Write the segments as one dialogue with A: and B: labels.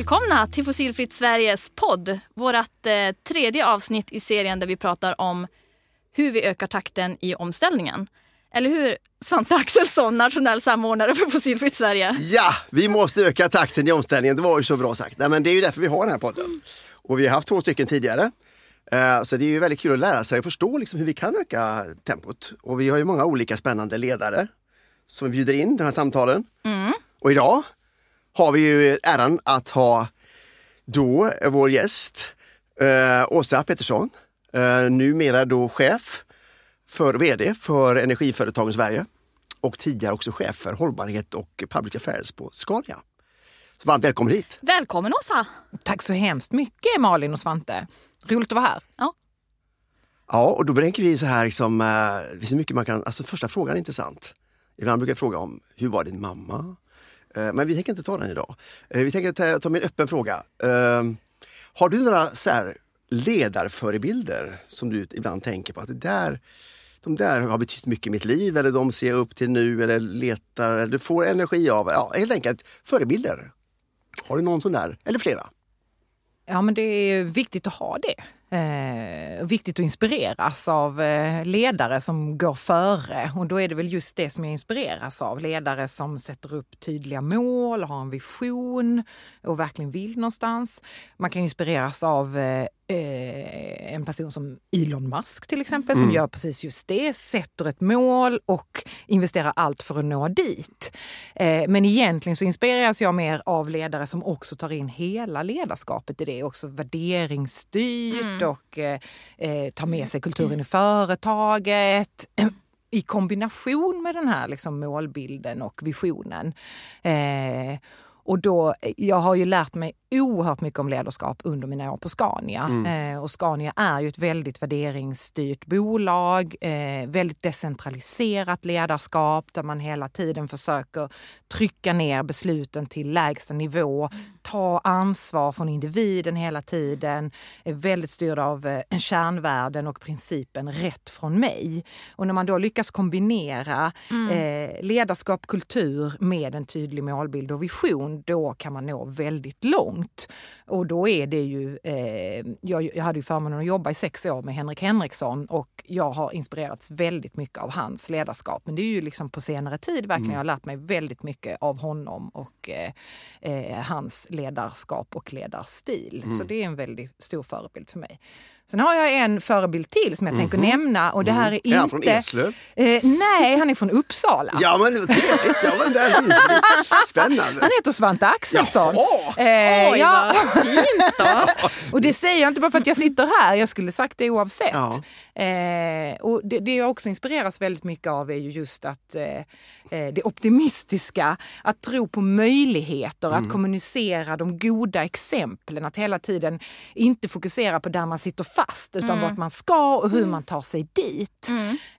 A: Välkomna till Fossilfritt Sveriges podd. Vårt eh, tredje avsnitt i serien där vi pratar om hur vi ökar takten i omställningen. Eller hur Svante Axelsson, nationell samordnare för Fossilfritt Sverige?
B: Ja, vi måste öka takten i omställningen. Det var ju så bra sagt. Nej, men det är ju därför vi har den här podden. Och vi har haft två stycken tidigare. Eh, Så det är ju väldigt kul att lära sig och förstå liksom hur vi kan öka tempot. Och vi har ju många olika spännande ledare som vi bjuder in de här samtalen. Och idag har vi ju äran att ha då vår gäst eh, Åsa Pettersson, eh, numera då chef för VD för Energiföretagen Sverige och tidigare också chef för hållbarhet och public affairs på Scania. Så varmt välkommen hit!
A: Välkommen Åsa!
C: Tack så hemskt mycket Malin och Svante. Roligt att vara här.
B: Ja, och då tänker vi så här, liksom, eh, det finns mycket man kan, alltså första frågan är intressant. Ibland brukar jag fråga om, hur var din mamma? Eh, men vi tänker inte ta den idag. Eh, vi tänker ta, ta med en öppen fråga. Eh, har du några så här, ledarförebilder som du ibland tänker på att det där, de där har betytt mycket i mitt liv eller de ser jag upp till nu eller letar eller du får energi av, ja helt enkelt förebilder. Har du någon sån där? Eller flera?
C: Ja, men det är viktigt att ha det. Eh, viktigt att inspireras av eh, ledare som går före. Och då är det väl just det som jag inspireras av. Ledare som sätter upp tydliga mål, har en vision och verkligen vill någonstans. Man kan inspireras av eh, eh, en person som Elon Musk till exempel som gör precis just det. Sätter ett mål och investerar allt för att nå dit. Eh, men egentligen så inspireras jag mer av ledare som också tar in hela ledarskapet i det. Också värderingsstyrt och eh, eh, tar med sig kulturen i företaget i kombination med den här liksom målbilden och visionen. Eh, och då, jag har ju lärt mig oerhört mycket om ledarskap under mina år på Scania. Eh, och Scania är ju ett väldigt värderingsstyrt bolag, eh, väldigt decentraliserat ledarskap där man hela tiden försöker trycka ner besluten till lägsta nivå, ta ansvar från individen hela tiden, är väldigt styrd av eh, kärnvärden och principen rätt från mig. Och när man då lyckas kombinera eh, ledarskap, kultur med en tydlig målbild och vision, då kan man nå väldigt långt. Och då är det ju, eh, jag, jag hade ju förmånen att jobba i sex år med Henrik Henriksson och jag har inspirerats väldigt mycket av hans ledarskap. Men det är ju liksom på senare tid verkligen, jag har lärt mig väldigt mycket av honom och eh, eh, hans ledarskap och ledarstil. Så det är en väldigt stor förebild för mig. Sen har jag en förebild till som jag tänker nämna och det här är inte...
B: Är han från Eslöv?
C: Eh, nej, han är från Uppsala.
B: Ja men trevligt! Ja, men det. Spännande!
C: Han heter Svante Axelsson.
B: Jaha!
C: Eh,
A: Oj,
C: ja.
A: vad fint då!
C: Och det säger jag inte bara för att jag sitter här, jag skulle sagt det oavsett.
B: Ja.
C: Eh, och det, det jag också inspireras väldigt mycket av är ju just att eh, eh, det optimistiska, att tro på möjligheter, att kommunicera de goda exemplen, att hela tiden inte fokusera på där man sitter fast utan vart man ska och hur man tar sig dit.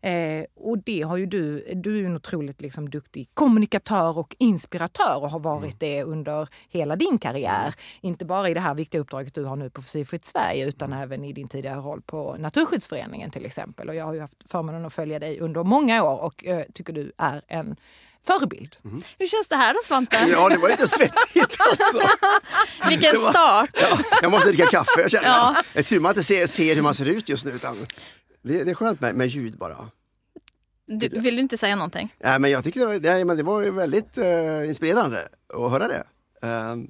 C: Eh, och det har ju du, du är ju en otroligt liksom, duktig kommunikatör och inspiratör och har varit det under hela din karriär. Inte bara i det här viktiga uppdraget du har nu på Fossilfritt Sverige utan även i din tidigare roll på Naturskyddsföreningen till exempel. Och jag har ju haft förmånen att följa dig under många år och eh, tycker du är en förebild.
A: Hur känns det här då Svante?
B: Ja, det var lite svettigt alltså.
A: Vilken
B: var-
A: start!
B: Ja, jag måste dricka kaffe, jag känner.
A: Ja.
B: Det är tur man inte ser, ser hur man ser ut just nu. Utan det, det är skönt med, med ljud bara.
A: Du, vill du inte säga någonting?
B: Nej, men jag tycker det var, nej, men det var ju väldigt eh, inspirerande att höra det. Ehm,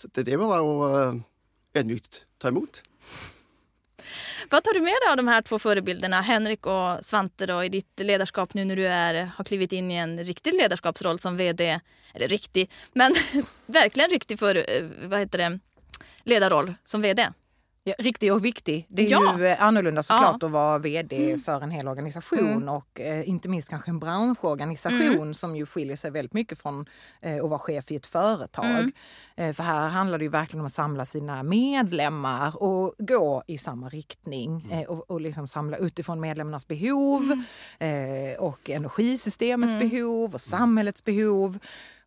B: så det, det var bara att uh, ödmjukt ta emot.
A: Vad tar du med dig av de här två förebilderna, Henrik och Svante, då, i ditt ledarskap nu när du är, har klivit in i en riktig ledarskapsroll som VD? Eller riktig, men verkligen riktig för, eh, vad heter det, ledarroll som VD.
C: Ja, riktig och viktig. Det är
A: Ja.
C: ju eh, annorlunda såklart
A: Ja.
C: att vara vd för en hel organisation och eh, inte minst kanske en branschorganisation som ju skiljer sig väldigt mycket från eh, att vara chef i ett företag. Eh, för här handlar det ju verkligen om att samla sina medlemmar och gå i samma riktning eh, och, och liksom samla utifrån medlemmarnas behov eh, och energisystemets behov och samhällets behov.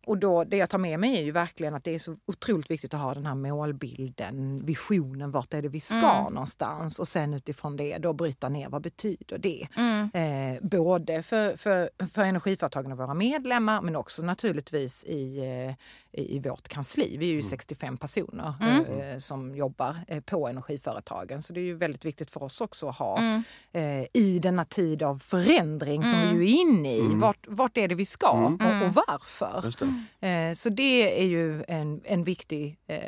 C: Och då, det jag tar med mig är ju verkligen att det är så otroligt viktigt att ha den här målbilden, visionen, vart är det vi ska
A: Mm.
C: någonstans och sen utifrån det då bryta ner vad betyder det?
A: Mm.
C: Eh, både för, för, för energiföretagen och våra medlemmar men också naturligtvis i, eh, i, i vårt kansli. Vi är ju 65 personer
A: Mm.
C: eh, som jobbar eh, på energiföretagen så det är ju väldigt viktigt för oss också att ha
A: Mm.
C: eh, i denna tid av förändring som
A: Mm.
C: vi ju är inne i. Vart, vart är det vi ska
B: Mm.
C: och, och varför? Eh, så det är ju en, en viktig... Eh,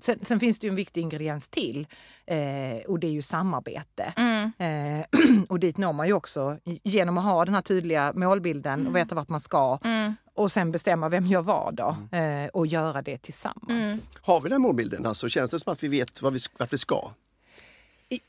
C: sen, sen finns det ju en viktig ingrediens till eh, och det är ju samarbete.
A: Mm.
C: Eh, och dit når man ju också genom att ha den här tydliga målbilden och veta vart man ska
A: Mm.
C: och sen bestämma vem gör vad då eh, och göra det tillsammans.
B: Har vi den målbilden? Alltså, känns det som att vi vet vad vi, vart vi ska?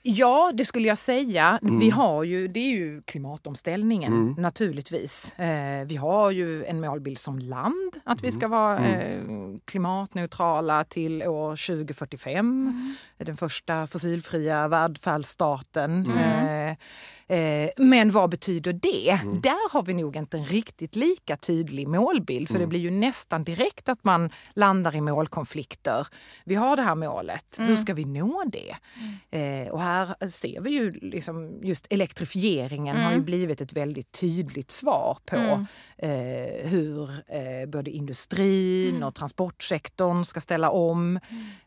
C: Ja, det skulle jag säga.
B: Mm.
C: Vi har ju, det är ju klimatomställningen naturligtvis. Eh, vi har ju en målbild som land att vi
B: Mm.
C: ska vara eh, klimatneutrala till år 2045.
B: Mm.
C: Den första fossilfria välfärdsstaten.
B: Mm.
C: Eh, eh, men vad betyder det?
B: Mm.
C: Där har vi nog inte en riktigt lika tydlig målbild för
B: Mm.
C: det blir ju nästan direkt att man landar i målkonflikter. Vi har det här målet, hur ska vi nå det? Eh, och här ser vi ju liksom just elektrifieringen har ju blivit ett väldigt tydligt svar på
A: Mm.
C: eh, hur eh, både industrin och transportsektorn ska ställa om.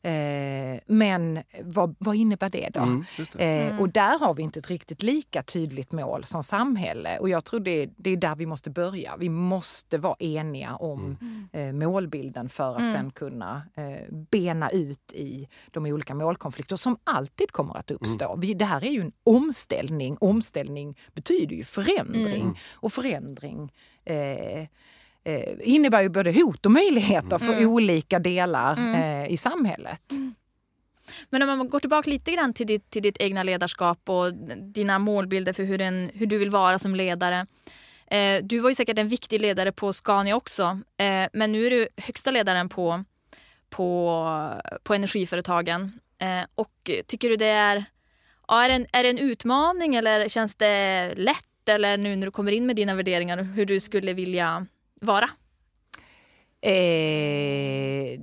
C: Eh, men vad, vad innebär det då?
B: Mm, det.
C: Eh, och där har vi inte ett riktigt lika tydligt mål som samhälle. Och jag tror det, det är där vi måste börja. Vi måste vara eniga om eh, målbilden för att sen kunna eh, bena ut i de olika målkonflikter som alltid kommer att uppstå. Vi, det här är ju en omställning. Omställning betyder ju förändring. Och förändring eh, eh, innebär ju både hot och möjligheter för olika delar eh, i samhället.
A: Men om man går tillbaka lite grann till ditt, till ditt egna ledarskap och dina målbilder för hur, en, hur du vill vara som ledare. Eh, du var ju säkert en viktig ledare på Scania också, eh, men nu är du högsta ledaren på, på, på energiföretagen. Eh, och tycker du det är, ja, är, det en, är det en utmaning eller känns det lätt eller nu när du kommer in med dina värderingar hur du skulle vilja vara?
C: Eh,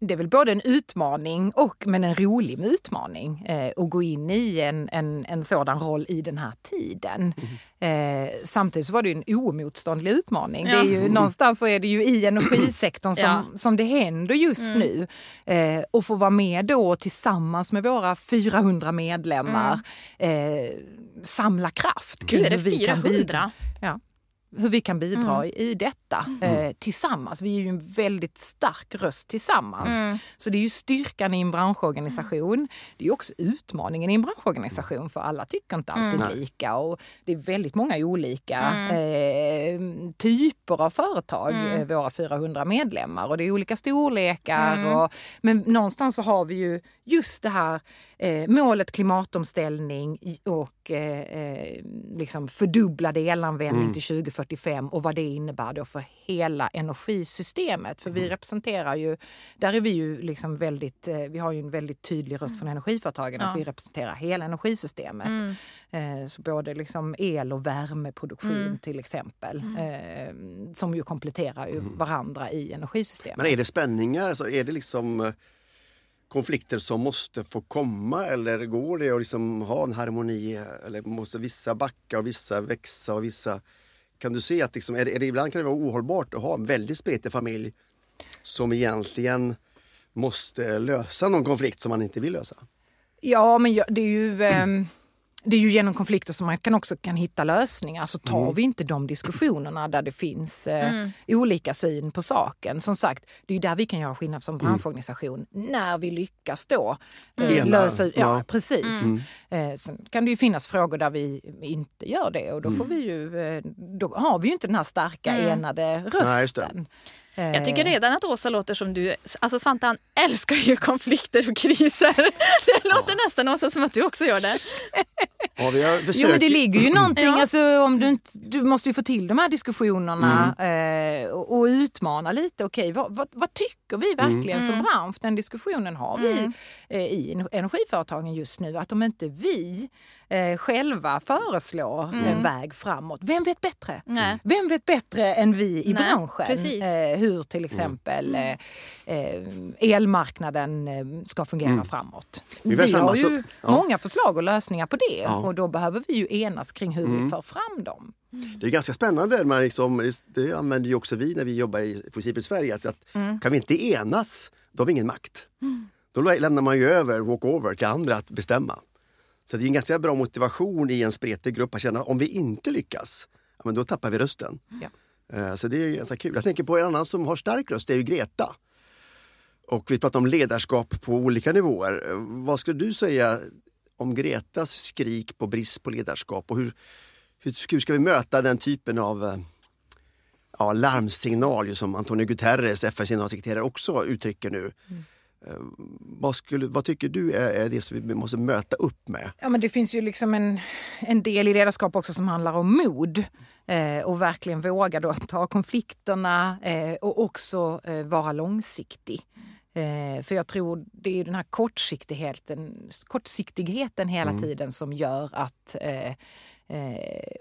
C: det är väl både en utmaning och men en rolig utmaning eh, att gå in i en, en, en sådan roll i den här tiden. Eh, samtidigt var det en oemotståndlig utmaning. Det är ju, någonstans så är det ju i energisektorn som,
A: Ja.
C: som det händer just nu. Eh, och få vara med då tillsammans med våra 400 medlemmar eh, samla kraft
A: Gud, är det
C: hur vi kan
A: 400?
C: bidra. Ja hur vi kan bidra i, i detta eh, tillsammans. Vi är ju en väldigt stark röst tillsammans.
A: Mm.
C: Så det är ju styrkan i en branschorganisation. Det är också utmaningen i en branschorganisation för alla tycker inte alltid
B: Mm.
C: lika och det är väldigt många olika
A: Mm.
C: eh, typer av företag, eh, våra 400 medlemmar och det är olika storlekar.
A: Mm.
C: Och, men någonstans så har vi ju just det här eh, målet klimatomställning i- och eh, eh, liksom fördubblad elanvändning till 2045 och vad det innebär då för hela energisystemet. För vi representerar ju, där är vi ju liksom väldigt, eh, vi har ju en väldigt tydlig röst från energiföretagen att
A: Ja.
C: vi representerar hela energisystemet.
A: Mm.
C: Eh, Så både liksom el och värmeproduktion
A: Mm.
C: till exempel. Eh, som ju kompletterar ju varandra i energisystemet.
B: Men är det spänningar? Alltså, är det liksom eh, konflikter som måste få komma eller går det att liksom ha en harmoni? Eller måste vissa backa och vissa växa och vissa... Kan du se att liksom, är det, är det, ibland kan det vara ohållbart att ha en väldigt spretig familj som egentligen måste lösa någon konflikt som man inte vill lösa?
C: Ja, men det är ju... Ehm, det är ju genom konflikter som man kan också kan hitta lösningar. Så tar vi inte de diskussionerna där det finns eh, olika syn på saken. Som sagt, det är där vi kan göra skillnad som branschorganisation. När vi lyckas då eh, lösa... Ja,
B: ja.
C: precis. Eh, sen kan det ju finnas frågor där vi inte gör det och då, får vi ju, eh, då har vi ju inte den här starka enade
B: Nej, just det.
C: rösten.
A: Jag tycker redan att Åsa låter som du. Alltså Svante han älskar ju konflikter och kriser. Det låter nästan Åsa som att du också gör det.
B: Ja, vi har
C: Jo, men det ligger ju någonting,
A: Ja.
C: alltså, om du, inte, du måste ju få till de här diskussionerna eh, och, och utmana lite. Okej, vad, vad, vad tycker vi verkligen som bransch? Den diskussionen har vi eh, i en- energiföretagen just nu. Att om inte vi eh, själva föreslå en väg framåt. Vem vet bättre?
A: Nej.
C: Vem vet bättre än vi i
A: Nej,
C: branschen eh, hur till exempel eh, eh, elmarknaden eh, ska fungera framåt?
B: Ungefär
C: Vi
B: samma
C: har ju
B: ja.
C: många förslag och lösningar på det
B: Ja.
C: och då behöver vi ju enas kring hur vi för fram dem.
B: Det är ganska spännande, man liksom, det använder ju också vi när vi jobbar i Fossilfritt Sverige, att, att kan vi inte enas, då har vi ingen makt. Då lämnar man ju över, walk-over, till andra att bestämma. Så det är en ganska bra motivation i en spretig grupp att känna om vi inte lyckas, ja, men då tappar vi rösten.
C: Ja.
B: Eh, Så det är ganska kul. Jag tänker på en annan som har stark röst, det är ju Greta. Och vi pratar om ledarskap på olika nivåer. Eh, Vad skulle du säga om Gretas skrik på brist på ledarskap och hur, hur, ska vi möta den typen av eh, ja, larmsignal som Antonio Guterres, FNs generalsekreterare, också uttrycker nu. Eh, Vad, skulle, vad tycker du är, är det som vi måste möta upp med?
C: Ja, men det finns ju liksom en, en del i ledarskap också som handlar om mod. Eh, och verkligen våga då ta konflikterna eh, och också eh, vara långsiktig. Eh, för jag tror det är den här kortsiktigheten, kortsiktigheten hela tiden som gör att eh, Eh,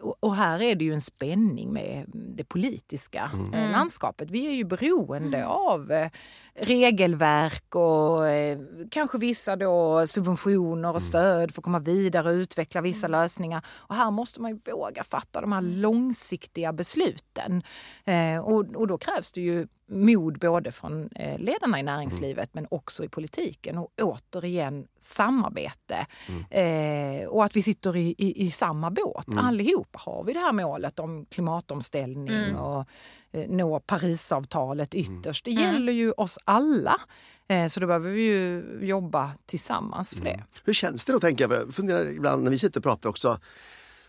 C: och, och här är det ju en spänning med det politiska eh, landskapet. Vi är ju beroende av eh, regelverk och eh, kanske vissa då subventioner och stöd för att komma vidare och utveckla vissa lösningar. Och här måste man ju våga fatta de här långsiktiga besluten. Eh, och, och då krävs det ju mod både från eh, ledarna i näringslivet men också i politiken. Och återigen samarbete. Eh, och att vi sitter i, i, i samma båt allihopa. Har vi det här målet om klimatomställning och eh, nå Parisavtalet ytterst. Det gäller ju oss alla. Eh, så då behöver vi ju jobba tillsammans för det.
B: Hur känns det då, tänker jag? Jag funderar ibland när vi sitter och pratar också.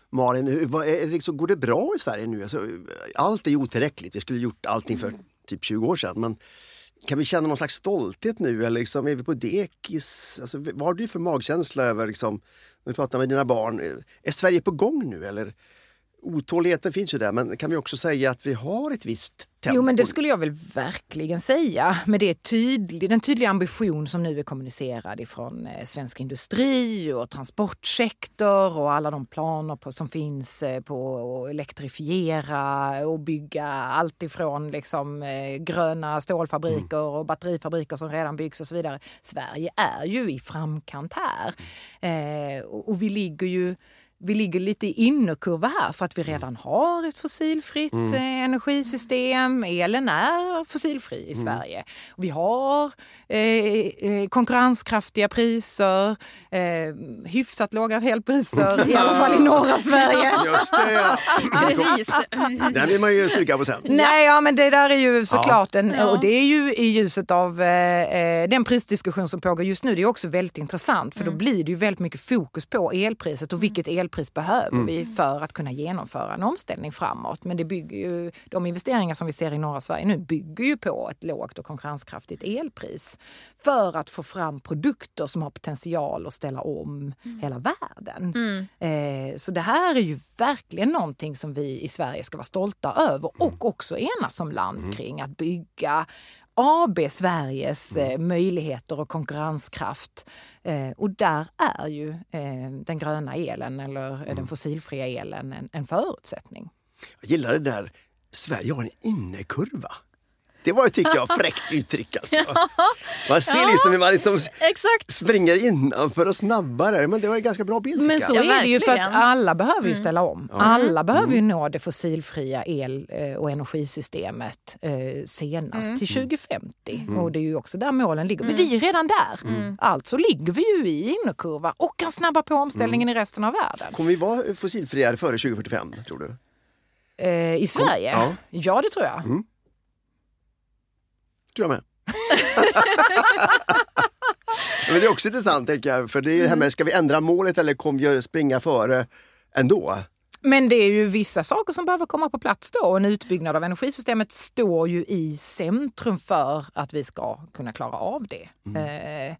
B: Malin, hur, vad är, liksom, går det bra i Sverige nu? Alltså, allt är ju otillräckligt. Vi skulle gjort allting för typ 20 år sedan. Men kan vi känna någon slags stolthet nu eller liksom, är vi på dekis? Alltså, vad har du för magkänsla över, liksom, när du pratar med dina barn, är Sverige på gång nu eller? Otåligheten finns ju där men kan vi också säga att vi har ett visst tempo?
C: Jo, men det skulle jag väl verkligen säga. Med det tydlig, den tydliga ambition som nu är kommunicerad ifrån eh, svensk industri och transportsektor och alla de planer på, som finns eh, på att elektrifiera och bygga allt ifrån liksom, eh, gröna stålfabriker och batterifabriker som redan byggs och så vidare. Sverige är ju i framkant här. Eh, och, och vi ligger ju vi ligger lite i innerkurva här för att vi redan har ett fossilfritt eh, energisystem. Elen är fossilfri i Sverige. Vi har eh, eh, konkurrenskraftiga priser, eh, hyfsat låga elpriser, i alla fall i norra Sverige.
B: Just det, ja.
A: Precis.
B: Den vill man ju suga på sen.
C: Nej, ja, men det där är ju såklart en,
A: Ja.
C: och det är ju i ljuset av eh, eh, den prisdiskussion som pågår just nu. Det är också väldigt intressant för då blir det ju väldigt mycket fokus på elpriset och vilket elpris behöver vi för att kunna genomföra en omställning framåt. Men det bygger ju, de investeringar som vi ser i norra Sverige nu bygger ju på ett lågt och konkurrenskraftigt elpris för att få fram produkter som har potential att ställa om hela världen. Eh, så det här är ju verkligen någonting som vi i Sverige ska vara stolta över och också enas som land kring att bygga AB Sveriges eh, möjligheter och konkurrenskraft. Eh, och där är ju eh, den gröna elen eller eh, den fossilfria elen en, en förutsättning.
B: Jag gillar det där, Sverige har en innekurva. Det var ju, tycker jag, fräckt uttryck alltså. Man ser liksom hur man liksom
A: Exakt.
B: springer innanför och snabbare. Men det var en ganska bra bild
C: Men så
B: jag.
A: Ja,
C: är det ju för att alla behöver ju ställa om. Alla behöver ju nå det fossilfria el eh, och energisystemet eh, senast till 2050. Och det är ju också där målen ligger. Men vi är redan där. Alltså ligger vi ju i innerkurva och kan snabba på omställningen i resten av världen.
B: Kommer vi vara fossilfriare före 2045, tror du?
C: Eh, I Sverige?
B: Ja. Mm.
C: Ja, det tror jag.
B: Tror jag med. Men det är också intressant, tänker jag, för det är det här med, ska vi ändra målet eller kommer vi springa före ändå?
C: Men det är ju vissa saker som behöver komma på plats då. Och En utbyggnad av energisystemet står ju i centrum för att vi ska kunna klara av det. Eh,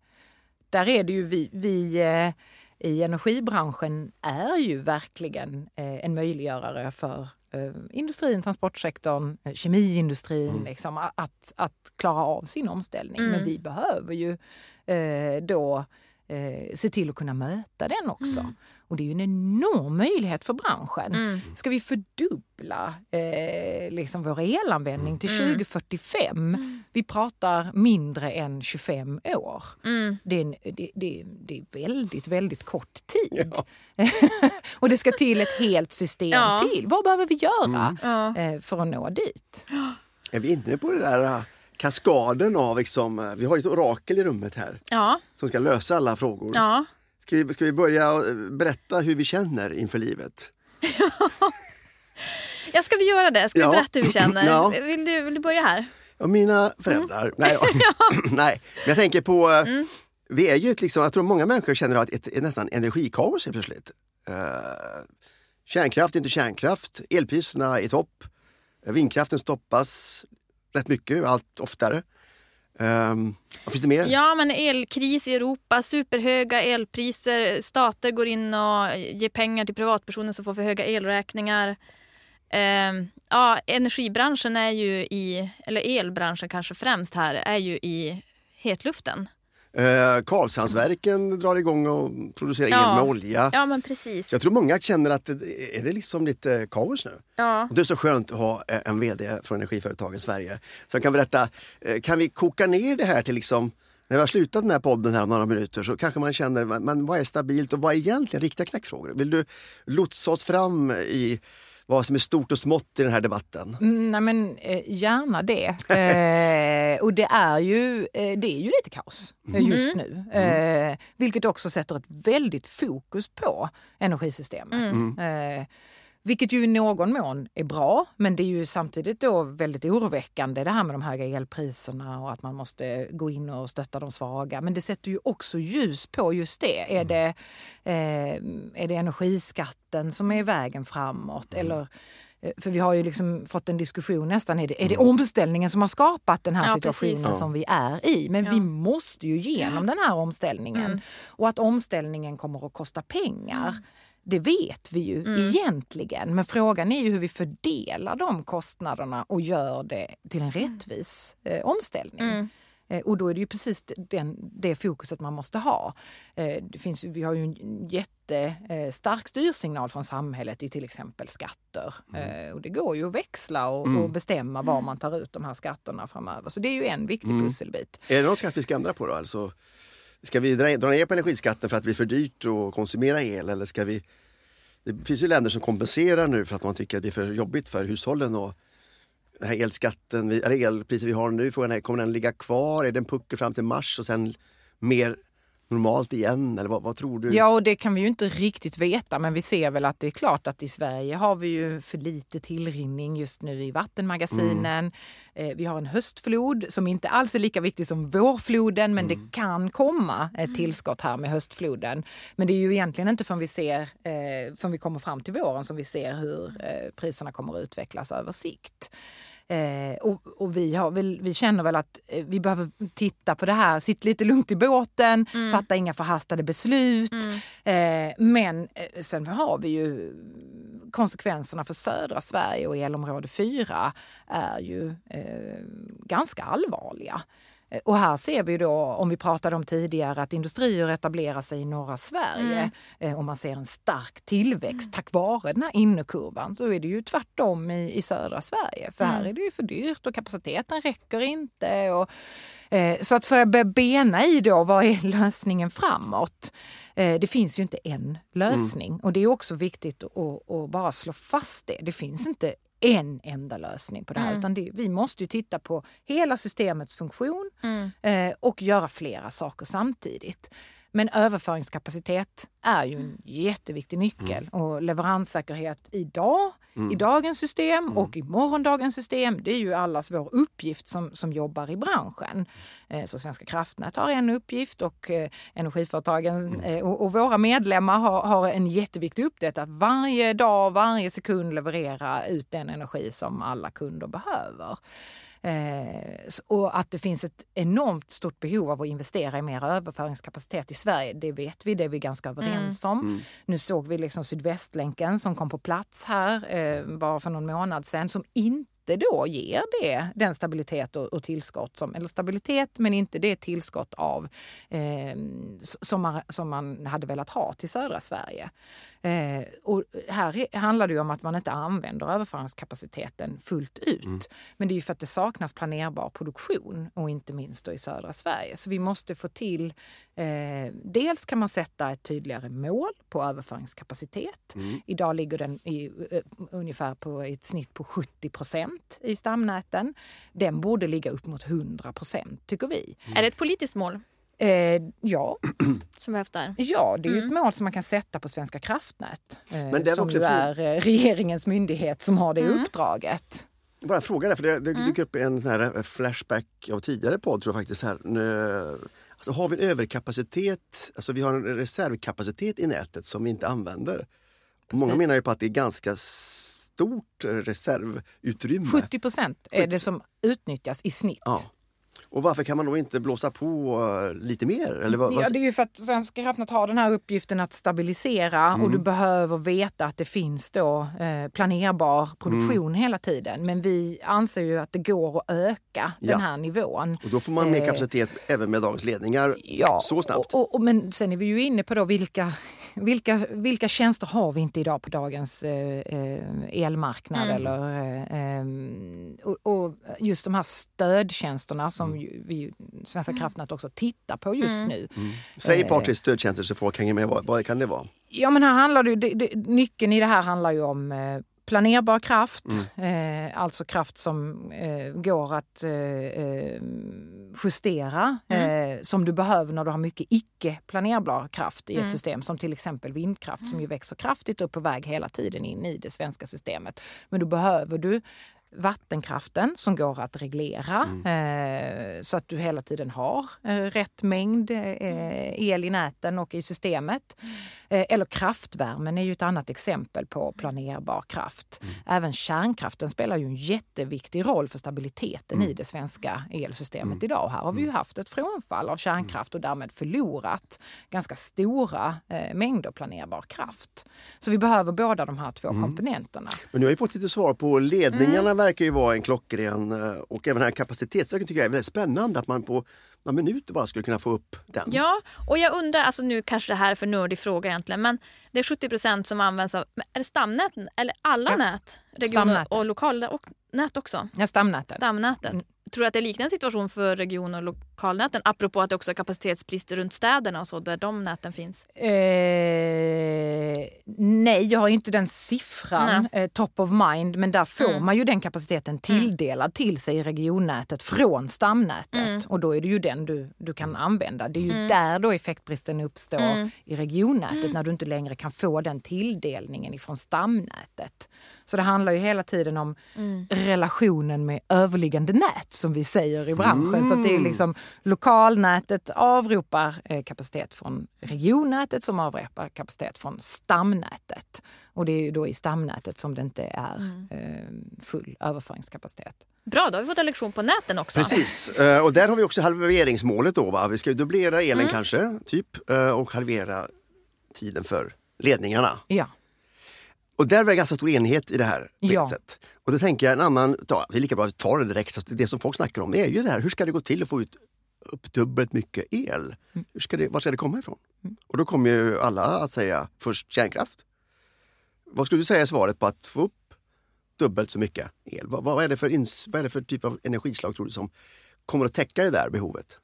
C: där är det ju vi, vi eh, i energibranschen är ju verkligen eh, en möjliggörare för eh, industrin, transportsektorn, eh, kemiindustrin liksom, a- att, att klara av sin omställning. Men vi behöver ju eh, då eh, se till att kunna möta den också. Och det är ju en enorm möjlighet för branschen. Ska vi fördubbla eh, liksom vår elanvändning till 2045? Vi pratar mindre än 25 år. Det, är en, det, det, det är väldigt, väldigt kort tid. och det ska till ett helt system
A: Ja.
C: till. Vad behöver vi göra
A: Ja.
C: eh, för att nå dit?
B: Är vi inne på det där äh, kaskaden av, liksom, äh, vi har ett orakel i rummet här
A: Ja,
B: som ska lösa alla frågor.
A: ja.
B: Ska, vi, ska vi börja äh, berätta hur vi känner inför livet?
A: ja, ska vi göra det? Ska
B: Ja.
A: vi berätta hur vi känner?
B: Ja.
A: Vill, du, vill du börja här?
B: Ja, mina föräldrar. Nej, nej, men jag tänker på... äh,
A: Mm.
B: Vi är ju ett, liksom, jag tror många människor känner att ett, ett nästan energikaos helt plötsligt. Uh, kärnkraft, inte kärnkraft, elpriserna är i topp, vindkraften stoppas rätt mycket, allt oftare. Um, vad finns det mer?
A: Ja, men elkris i Europa, superhöga elpriser. Stater går in och ger pengar till privatpersoner som får för höga elräkningar. Um, ja, energibranschen är ju i, eller elbranschen kanske främst här, är ju i hetluften.
B: Uh, Karlshamnsverken drar igång och producerar
A: Ja.
B: el med olja.
A: Ja, men precis.
B: Jag tror många känner att det, är det liksom lite kaos nu?
A: Ja.
B: Och Det är så skönt att ha eh, en VD från energiföretagen Sverige som kan berätta, eh, kan vi koka ner det här till liksom när vi har slutat den här podden här om några minuter så kanske man känner, men vad är stabilt och vad är egentligen riktiga knäckfrågor? Vill du lotsa oss fram i vad som är stort och smått i den här debatten?
C: Mm, nej men eh, gärna det. Eh, och det är, ju, eh, det är ju lite kaos eh, just nu. Eh, vilket också sätter ett väldigt fokus på energisystemet. Vilket ju i någon mån är bra, men det är ju samtidigt då väldigt oroväckande det här med de höga elpriserna och att man måste gå in och stötta de svaga. Men det sätter ju också ljus på just det. Är det, eh, är det energiskatten som är vägen framåt? Eller Eh, För vi har ju liksom fått en diskussion nästan, är det, är det omställningen som har skapat den här
A: Ja,
C: situationen
A: precis.
C: som vi är i? Men vi måste ju igenom den här omställningen. Och att omställningen kommer att kosta pengar, det vet vi ju egentligen. Men frågan är ju hur vi fördelar de kostnaderna och gör det till en rättvis eh, omställning. Eh, Och då är det ju precis den, det fokuset man måste ha. Eh, Det finns, vi har ju en jättestark styrsignal från samhället i till exempel skatter. Eh, Och det går ju att växla och, och bestämma var man tar ut de här skatterna framöver. Så det är ju en viktig pusselbit.
B: Är det någon skatt vi ska ändra på då? Alltså, ska vi dra, dra ner på energiskatten för att det blir för dyrt att konsumera el eller ska vi det finns ju länder som kompenserar nu för att man tycker att det är för jobbigt för hushållen och den här elskatten, eller elpriset vi har nu, frågan är, kommer den ligga kvar? Är det en puckel fram till mars och sen mer normalt igen? Eller vad, vad tror du?
C: Ja, och det kan vi ju inte riktigt veta, men vi ser väl att det är klart att i Sverige har vi ju för lite tillrinning just nu i vattenmagasinen. Eh, vi har en höstflod som inte alls är lika viktig som vårfloden, men det kan komma ett tillskott här med höstfloden. Men det är ju egentligen inte förrän vi, ser, eh, förrän vi kommer fram till våren som vi ser hur eh, priserna kommer att utvecklas över sikt. Eh, och och vi, har väl, vi känner väl att eh, vi behöver titta på det här, sitta lite lugnt i båten, fatta inga förhastade beslut. Eh, men eh, sen har vi ju konsekvenserna för södra Sverige och elområde 4 är ju eh, ganska allvarliga. Eh, Och här ser vi då, om vi pratade om tidigare, att industrier etablerar sig i norra Sverige eh, och man ser en stark tillväxt tack vare den här innerkurvan. Så är det ju tvärtom i, i södra Sverige. För här är det ju för dyrt och kapaciteten räcker inte. Och, eh, så att för att börja bena i då, vad är lösningen framåt? Eh, det finns ju inte en lösning och det är också viktigt att, att bara slå fast det. Det finns inte en enda lösning på det här. Utan det, vi måste ju titta på hela systemets funktion eh, och göra flera saker samtidigt. Men överföringskapacitet är ju en jätteviktig nyckel. Och leveranssäkerhet idag, i dagens system och i morgondagens system, det är ju allas vår uppgift som, som jobbar i branschen. Eh, Så Svenska kraftnät har en uppgift och eh, energiföretagen eh, och, och våra medlemmar har, har en jätteviktig uppgift att varje dag, varje sekund leverera ut den energi som alla kunder behöver. Eh, och att det finns ett enormt stort behov av att investera i mer överföringskapacitet i Sverige, det vet vi, det är vi ganska överens om. Nu såg vi liksom Sydvästlänken som kom på plats här eh, bara för någon månad sedan som inte inte då ger det den stabilitet och, och tillskott, som, eller stabilitet men inte det tillskott av eh, som, man, som man hade velat ha till södra Sverige. Eh, och här handlar det ju om att man inte använder överföringskapaciteten fullt ut. Mm. Men det är ju för att det saknas planerbar produktion och inte minst då i södra Sverige. Så vi måste få till, eh, dels kan man sätta ett tydligare mål på överföringskapacitet. Mm. Idag ligger den i, ungefär på ett snitt på 70 procent i stamnäten. Den borde ligga upp mot 100 procent tycker vi.
A: Mm. Är det ett politiskt mål?
C: Eh, ja.
A: Som behövs där?
C: Ja, det är mm. ett mål som man kan sätta på Svenska kraftnät. Eh, Men det som ju är eh, regeringens myndighet som har det mm. uppdraget.
B: Bara fråga där, för det, det mm. dyker upp en sån här eh, flashback av tidigare podd tror jag faktiskt. här. Alltså, har vi en överkapacitet, alltså vi har en reservkapacitet i nätet som vi inte använder. Precis. Många menar ju på att det är ganska stort reservutrymme.
C: 70 procent är det som utnyttjas i snitt. Ja.
B: Och varför kan man då inte blåsa på uh, lite mer? Eller vad,
C: ja, det är ju för att Svenska kraftnät har den här uppgiften att stabilisera mm. och du behöver veta att det finns då eh, planerbar produktion mm. hela tiden. Men vi anser ju att det går att öka ja. den här nivån.
B: Och då får man mer eh, kapacitet eh, även med dagens ledningar ja, så snabbt.
C: Och, och, men sen är vi ju inne på då vilka, vilka, vilka tjänster har vi inte idag på dagens eh, eh elmarknad? Mm. Eller, och, och, just de här stödtjänsterna som mm vi, Svenska mm. kraftnät också tittar på just mm. nu.
B: Mm. Säg ett par tre stödtjänster så folk hänger med. Vad, vad kan det vara?
C: Ja men här handlar det, det, det, nyckeln i det här handlar ju om eh, planerbar kraft, mm. eh, alltså kraft som eh, går att eh, eh justera mm. Eh, som du behöver när du har mycket icke planerbar kraft i ett mm. system som till exempel vindkraft som ju växer kraftigt och på väg hela tiden in i det svenska systemet. Men då behöver du vattenkraften som går att reglera mm. eh, så att du hela tiden har eh, rätt mängd eh, el i näten och i systemet. Mm. Eller kraftvärmen är ju ett annat exempel på planerbar kraft. Mm. Även kärnkraften spelar ju en jätteviktig roll för stabiliteten i mm. det svenska elsystemet mm. idag. Här har vi ju mm. haft ett frånfall av kärnkraft och därmed förlorat ganska stora mängder planerbar kraft. Så vi behöver båda de här två komponenterna.
B: Men nu har vi fått lite svar på ledningarna verkar ju vara en klockren eh, och även den här kapacitetsökningen tycker jag är väldigt spännande att man på några minuter bara skulle kunna få upp den.
A: Ja, och jag undrar, alltså nu kanske det här är för nördig fråga egentligen, men det är 70 procent som används av, är det stamnäten eller alla ja. nät? Region och lokalnät också?
C: Ja, stamnäten.
A: Stamnätet. Mm. Tror du att det är liknande situation för region och lokalnäten? Apropå att det också är kapacitetsbrister runt städerna och så, där de näten finns. Eh,
C: nej, jag har inte den siffran eh, top of mind. Men där får mm. man ju den kapaciteten mm. tilldelad mm. till sig i regionnätet från stamnätet. Mm. Och då är det ju den du, du kan använda. Det är ju mm. där då effektbristen uppstår mm. i regionnätet. När du inte längre kan få den tilldelningen ifrån stamnätet. Så det handlar ju hela tiden om mm. relationen med överliggande nät som vi säger i branschen. Mm. Så det är liksom lokalnätet avropar eh, kapacitet från regionnätet som avropar kapacitet från stamnätet. Och det är ju då i stamnätet som det inte är mm. eh, full överföringskapacitet.
A: Bra, då har vi fått en lektion på näten också.
B: Precis, eh, och där har vi också halveringsmålet då. Va? Vi ska dubblera elen mm. kanske, typ, och halvera tiden för ledningarna.
C: Ja.
B: Och där var det ganska stor enighet i det här. Ja. Sätt. Och då tänker jag en annan, ta, det är lika bra att ta det direkt, det som folk snackar om är ju det här, hur ska det gå till att få ut upp dubbelt mycket el? Mm. Hur ska det, var ska det komma ifrån? Mm. Och då kommer ju alla att säga först kärnkraft. Vad skulle du säga i svaret på att få upp dubbelt så mycket el? Vad, vad, är, det för ins, vad är det för typ av energislag tror du som kommer att täcka det där behovet?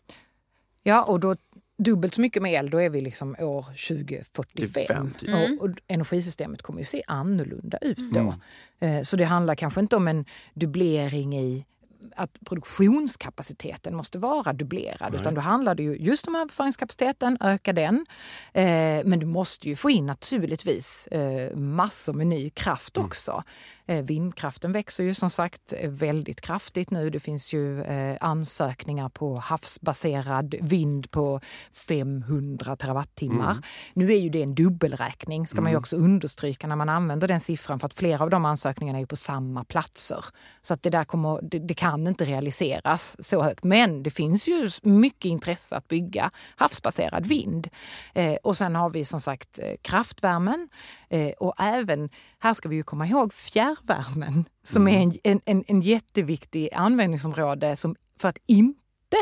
C: Ja, och då dubbelt så mycket med el, då är vi liksom år 2045. Typ. Mm. Och, och, energisystemet kommer ju se annorlunda ut då. Mm. Eh, så det handlar kanske inte om en dubblering i att produktionskapaciteten måste vara dubblerad. Nej. Utan då handlar det ju just om överföringskapaciteten, öka den. Eh, men du måste ju få in naturligtvis eh, massor med ny kraft mm. också. Eh, vindkraften växer ju som sagt väldigt kraftigt nu. Det finns ju eh, ansökningar på havsbaserad vind på 500 terawattimmar. Mm. Nu är ju det en dubbelräkning, ska mm. man ju mm. också understryka när man använder den siffran för att flera av de ansökningarna är på samma platser. Så att det där kommer, det, det kan kan inte realiseras så högt. Men det finns ju mycket intresse att bygga havsbaserad vind. Eh, och sen har vi som sagt eh, kraftvärmen eh, och även, här ska vi ju komma ihåg fjärrvärmen som är en, en, en, en jätteviktig användningsområde som, för att inte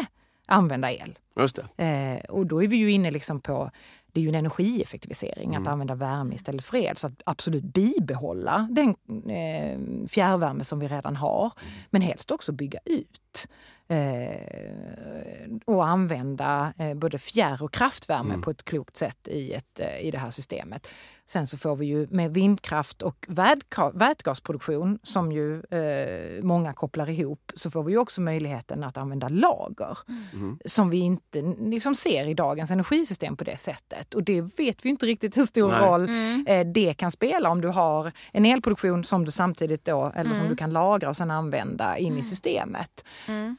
C: använda el.
B: Just det.
C: Eh, och då är vi ju inne liksom på det är ju en energieffektivisering
B: Mm.
C: att använda värme istället för el. Så att absolut bibehålla den eh, fjärrvärme som vi redan har.
B: Mm.
C: Men helst också bygga ut. Eh, och använda eh, både fjärr och kraftvärme
B: Mm.
C: på ett klokt sätt i, ett, eh, i det här systemet. Sen så får vi ju med vindkraft och vätga- vätgasproduktion som ju eh, många kopplar ihop så får vi ju också möjligheten att använda lager
B: Mm.
C: som vi inte liksom ser i dagens energisystem på det sättet. Och det vet vi inte riktigt hur stor
B: Nej.
C: roll eh, det kan spela om du har en elproduktion som du samtidigt då, eller som du kan lagra och sen använda in i systemet.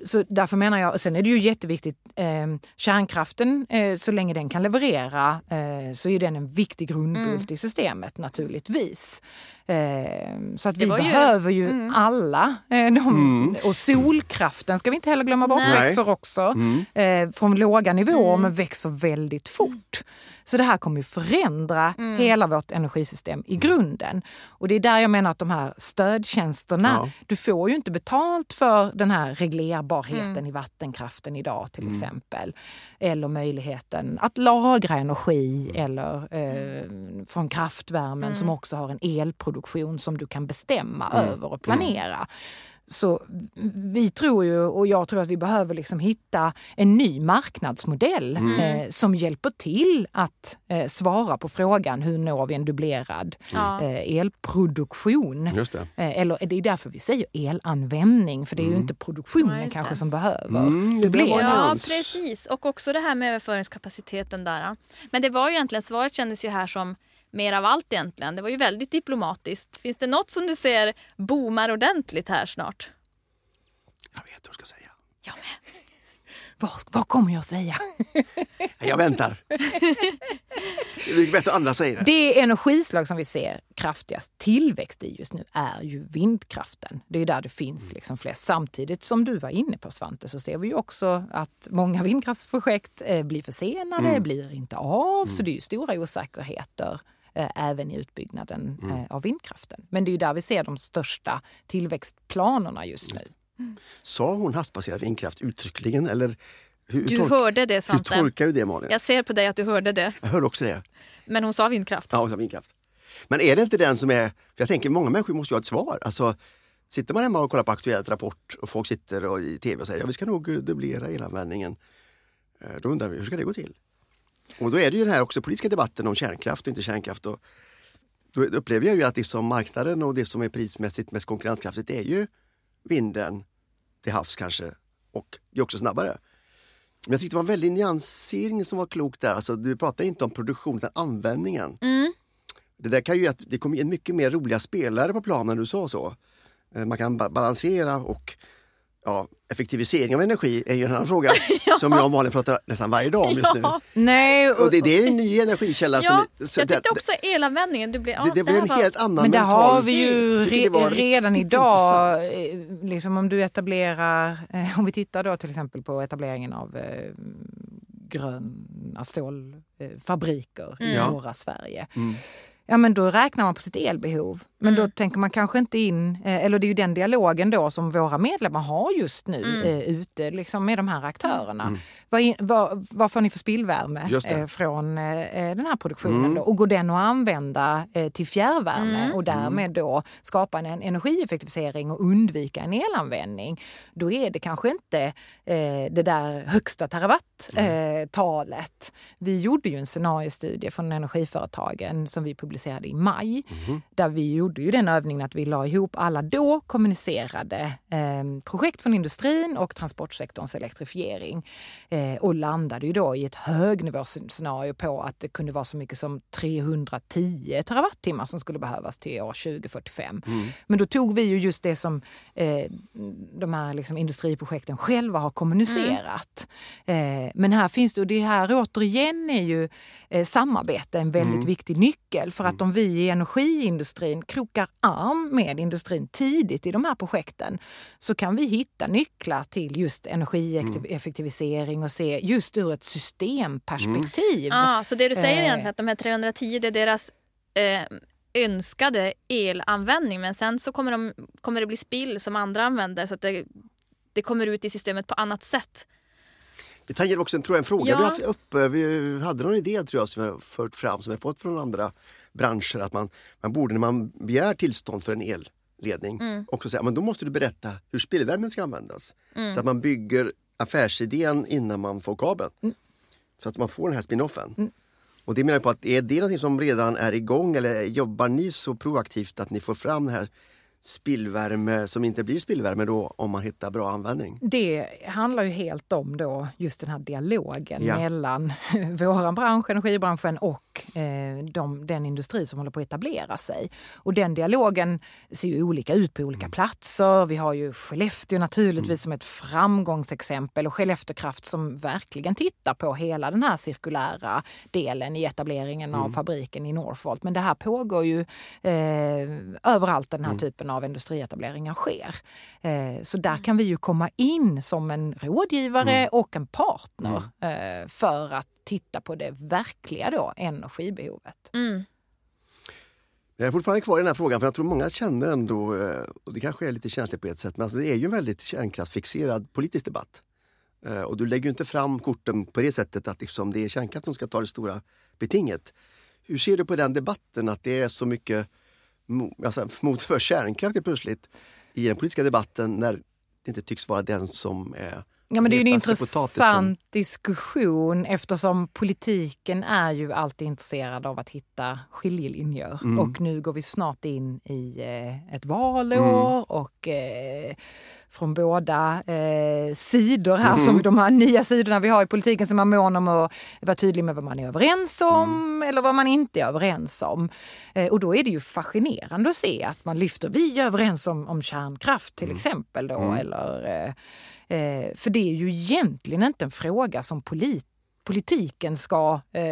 C: Så därför menar jag, sen är det ju jätteviktigt, eh, kärnkraften, eh, så länge den kan leverera eh, så är den en viktig grundbult i systemet naturligtvis. Eh, så att vi
A: ju-
C: behöver ju alla. Eh, de, Och solkraften ska vi inte heller glömma bort,
A: Nej.
C: växer också eh, från låga nivåer men växer väldigt fort. Så det här kommer ju förändra hela vårt energisystem i grunden. Och det är där jag menar att de här stödtjänsterna,
B: Ja.
C: du får ju inte betalt för den här reglerbarheten i vattenkraften idag till exempel. Eller möjligheten att lagra energi eller eh, från kraftvärmen som också har en elproduktion som du kan bestämma över och planera. Så vi tror ju, och jag tror att vi behöver liksom hitta en ny marknadsmodell eh, som hjälper till att eh, svara på frågan hur når vi en dubblerad
A: Ja.
C: eh, elproduktion.
B: Just det.
C: Eh, eller det är därför vi säger elanvändning, för det är ju inte produktionen
A: Ja,
C: kanske
A: det.
C: som behöver
B: Mm,
C: dubbleras.
A: Ja, precis. Och också det här med överföringskapaciteten där. Men det var ju egentligen, svaret kändes ju här som mer av allt egentligen. Det var ju väldigt diplomatiskt. Finns det något som du ser boomar ordentligt här snart?
B: Jag vet vad jag ska säga.
A: Jag med.
C: Vad, vad kommer jag säga?
B: Jag väntar. Det är bättre att andra säger det.
C: Det energislag som vi ser kraftigast tillväxt i just nu är ju vindkraften. Det är där det finns liksom flest. Samtidigt som du var inne på Svante så ser vi ju också att många vindkraftsprojekt eh, blir försenade, blir inte av. Så det är ju stora osäkerheter även i utbyggnaden eh, av vindkraften. Men det är ju där vi ser de största tillväxtplanerna just nu.
B: Sa hon havsbaserad vindkraft uttryckligen eller hur,
A: Du hörde det
B: hur
A: Svante.
B: tolkar du det Malin?
A: Jag ser på dig att du hörde det.
B: Jag hörde också det.
A: Men hon sa vindkraft.
B: Ja, och så vindkraft. Men är det inte den som är, för jag tänker många människor måste ju ha ett svar. Alltså, sitter man hemma och kollar på Aktuellt Rapport och folk sitter och, i tv och säger ja, vi ska nog eh, dubblera elanvändningen. Eh, Då undrar vi hur ska det gå till? Och då är det ju den här också politiska debatten om kärnkraft och inte kärnkraft. Och då upplever jag ju att det som marknaden och det som är prismässigt mest konkurrenskraftigt är ju vinden till havs kanske och det är också snabbare. Men jag tyckte det var en väldig nyansering som var klok där. Alltså, du pratar inte om produktion utan användningen. Det där kan ju att det kommer in mycket mer roliga spelare på planen, du sa så. Eh, Man kan ba- balansera och ja, effektivisering av energi är ju en annan fråga som jag och Malin pratar nästan varje dag om just nu.
A: Ja,
C: Nej,
B: Och det, det är en ny energikälla.
A: ja
B: som, så
A: jag
B: det,
A: tyckte också elanvändningen. Du blev, ja,
B: det, det var en helt annan
C: Men där
B: mental
C: har vi ju
B: det
C: re redan idag,
B: intressant.
C: eh, liksom om du etablerar, eh, om vi tittar då till exempel på etableringen av eh, gröna stålfabriker i
B: Ja.
C: norra Sverige.
B: Mm.
C: Ja men då räknar man på sitt elbehov. Men då tänker man kanske inte in, eh, eller det är ju den dialogen då som våra medlemmar har just nu eh, ute liksom med de här aktörerna. Vad, in, vad, vad får ni för spillvärme eh, från eh, den här produktionen? Då? Och går den att använda eh, till fjärrvärme och därmed då skapa en, en energieffektivisering och undvika en elanvändning? Då är det kanske inte eh, det där högsta terawatt-talet. Vi gjorde ju en scenariestudie från energiföretagen som vi publicerade i maj. Där vi gjorde ju den övningen att vi la ihop alla då kommunicerade eh, projekt från industrin och transportsektorns elektrifiering. Eh, och landade ju då i ett högnivåscenario på att det kunde vara så mycket som 310 terawattimmar som skulle behövas till år 2045. Men då tog vi ju just det som eh, de här liksom industriprojekten själva har kommunicerat. Eh, men här finns det, och det här återigen är ju eh, samarbete en väldigt viktig nyckel. För att om vi i energiindustrin, krokar arm med industrin tidigt i de här projekten så kan vi hitta nycklar till just energieffektivisering och se just ur ett systemperspektiv.
A: Ja, så det du säger
C: Eh.
A: egentligen att de här 310 det är deras eh, önskade elanvändning men sen så kommer, de, kommer det bli spill som andra använder så att det, det kommer ut i systemet på annat sätt.
B: Det tangerar också en, tror jag, en fråga
A: Ja.
B: vi har haft uppe. Vi hade någon idé tror jag som vi har fört fram som vi har fått från andra branscher att man, man borde när man begär tillstånd för en elledning
A: Mm.
B: också säga men då måste du berätta hur spillvärmen ska användas. Så att man bygger affärsidén innan man får kabeln. Så att man får den här spinoffen. Och det menar jag på att är det någonting som redan är igång eller jobbar ni så proaktivt att ni får fram den här spillvärme som inte blir spillvärme då om man hittar bra användning?
C: Det handlar ju helt om då just den här dialogen
B: Ja.
C: mellan vår bransch, energibranschen och eh, de, den industri som håller på att etablera sig. Och den dialogen ser ju olika ut på olika platser. Vi har ju Skellefteå naturligtvis som ett framgångsexempel och Skellefteå Kraft som verkligen tittar på hela den här cirkulära delen i etableringen av fabriken i Northvolt. Men det här pågår ju eh, överallt den här typen av industrietableringar sker. Eh, så där kan vi ju komma in som en rådgivare och en partner eh, för att titta på det verkliga då, energibehovet.
A: Mm.
B: Jag är fortfarande kvar i den här frågan för jag tror många känner ändå, eh, och det kanske är lite känsligt på ett sätt, men alltså det är ju en väldigt kärnkraftsfixerad politisk debatt. Och du lägger ju inte fram korten på det sättet att liksom det är kärnkraft som ska ta det stora betinget. Hur ser du på den debatten att det är så mycket alltså, mot för kärnkraft helt plötsligt i den politiska debatten när det inte tycks vara den som är
C: Ja, men det är en
B: potatisen?
C: intressant diskussion eftersom politiken är ju alltid intresserad av att hitta skiljelinjer.
B: Mm.
C: Och nu går vi snart in i eh, ett valår
B: Mm.
C: och eh, från båda eh, sidor här,
B: Mm.
C: som de här nya sidorna vi har i politiken, som är mån om att vara tydlig med vad man är överens om
B: Mm.
C: eller vad man inte är överens om. Eh, och då är det ju fascinerande att se att man lyfter, vi är överens om, om kärnkraft till exempel då, eller eh, Eh, för det är ju egentligen inte en fråga som polit politiken ska eh,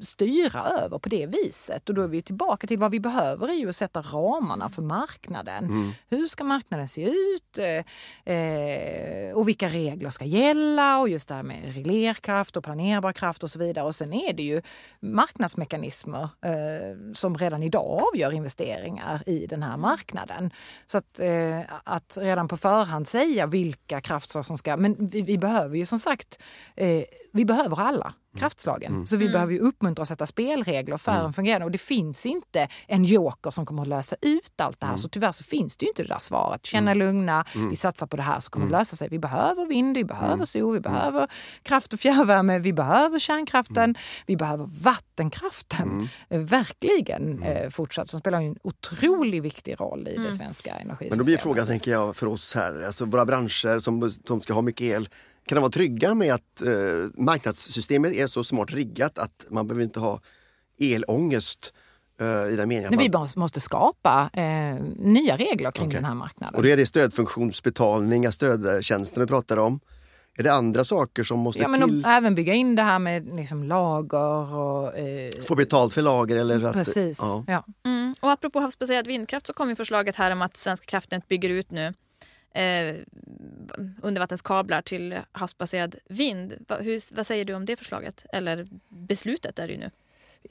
C: styra över på det viset. Och då är vi tillbaka till vad vi behöver är ju att sätta ramarna för marknaden. Hur ska marknaden se ut? Eh, eh, och vilka regler ska gälla? Och just det här med reglerkraft och planerbar kraft och så vidare. Och sen är det ju marknadsmekanismer eh, som redan idag avgör investeringar i den här marknaden. Så att, eh, att redan på förhand säga vilka kraftslag som ska... Men vi, vi behöver ju som sagt, eh, vi behöver alla kraftslagen. Så vi behöver ju uppmuntra och sätta spelregler för en fungerande... Och det finns inte en joker som kommer att lösa ut allt det här. Så tyvärr så finns det ju inte det där svaret. Känna lugna, vi satsar på det här så kommer det lösa sig. Vi behöver vind, vi behöver sol, vi behöver kraft och fjärrvärme, vi behöver kärnkraften, vi behöver vattenkraften. Eh, Verkligen eh, fortsatt, som spelar ju en otroligt viktig roll i det svenska energisystemet.
B: Men då blir frågan, tänker jag, för oss här, alltså våra branscher som, som ska ha mycket el, kan de vara trygga med att eh, marknadssystemet är så smart riggat att man behöver inte ha elångest eh, i den meningen?
C: vi
B: man-
C: måste skapa eh, nya regler kring
B: Okej.
C: den här marknaden.
B: Och då är det stödfunktionsbetalningar, stödtjänster vi pratar om. Är det andra saker som måste
C: Ja, men
B: till?
C: även bygga in det här med liksom lager och... Eh,
B: Få betalt för lager eller att...
C: precis.
B: Ja.
C: Ja.
A: Mm. Och apropå havsbaserad vindkraft så kom ju förslaget här om att Svenska kraftnät bygger ut nu eh, undervattenskablar till havsbaserad vind. Va, hur, vad säger du om det förslaget? Eller beslutet är det ju nu.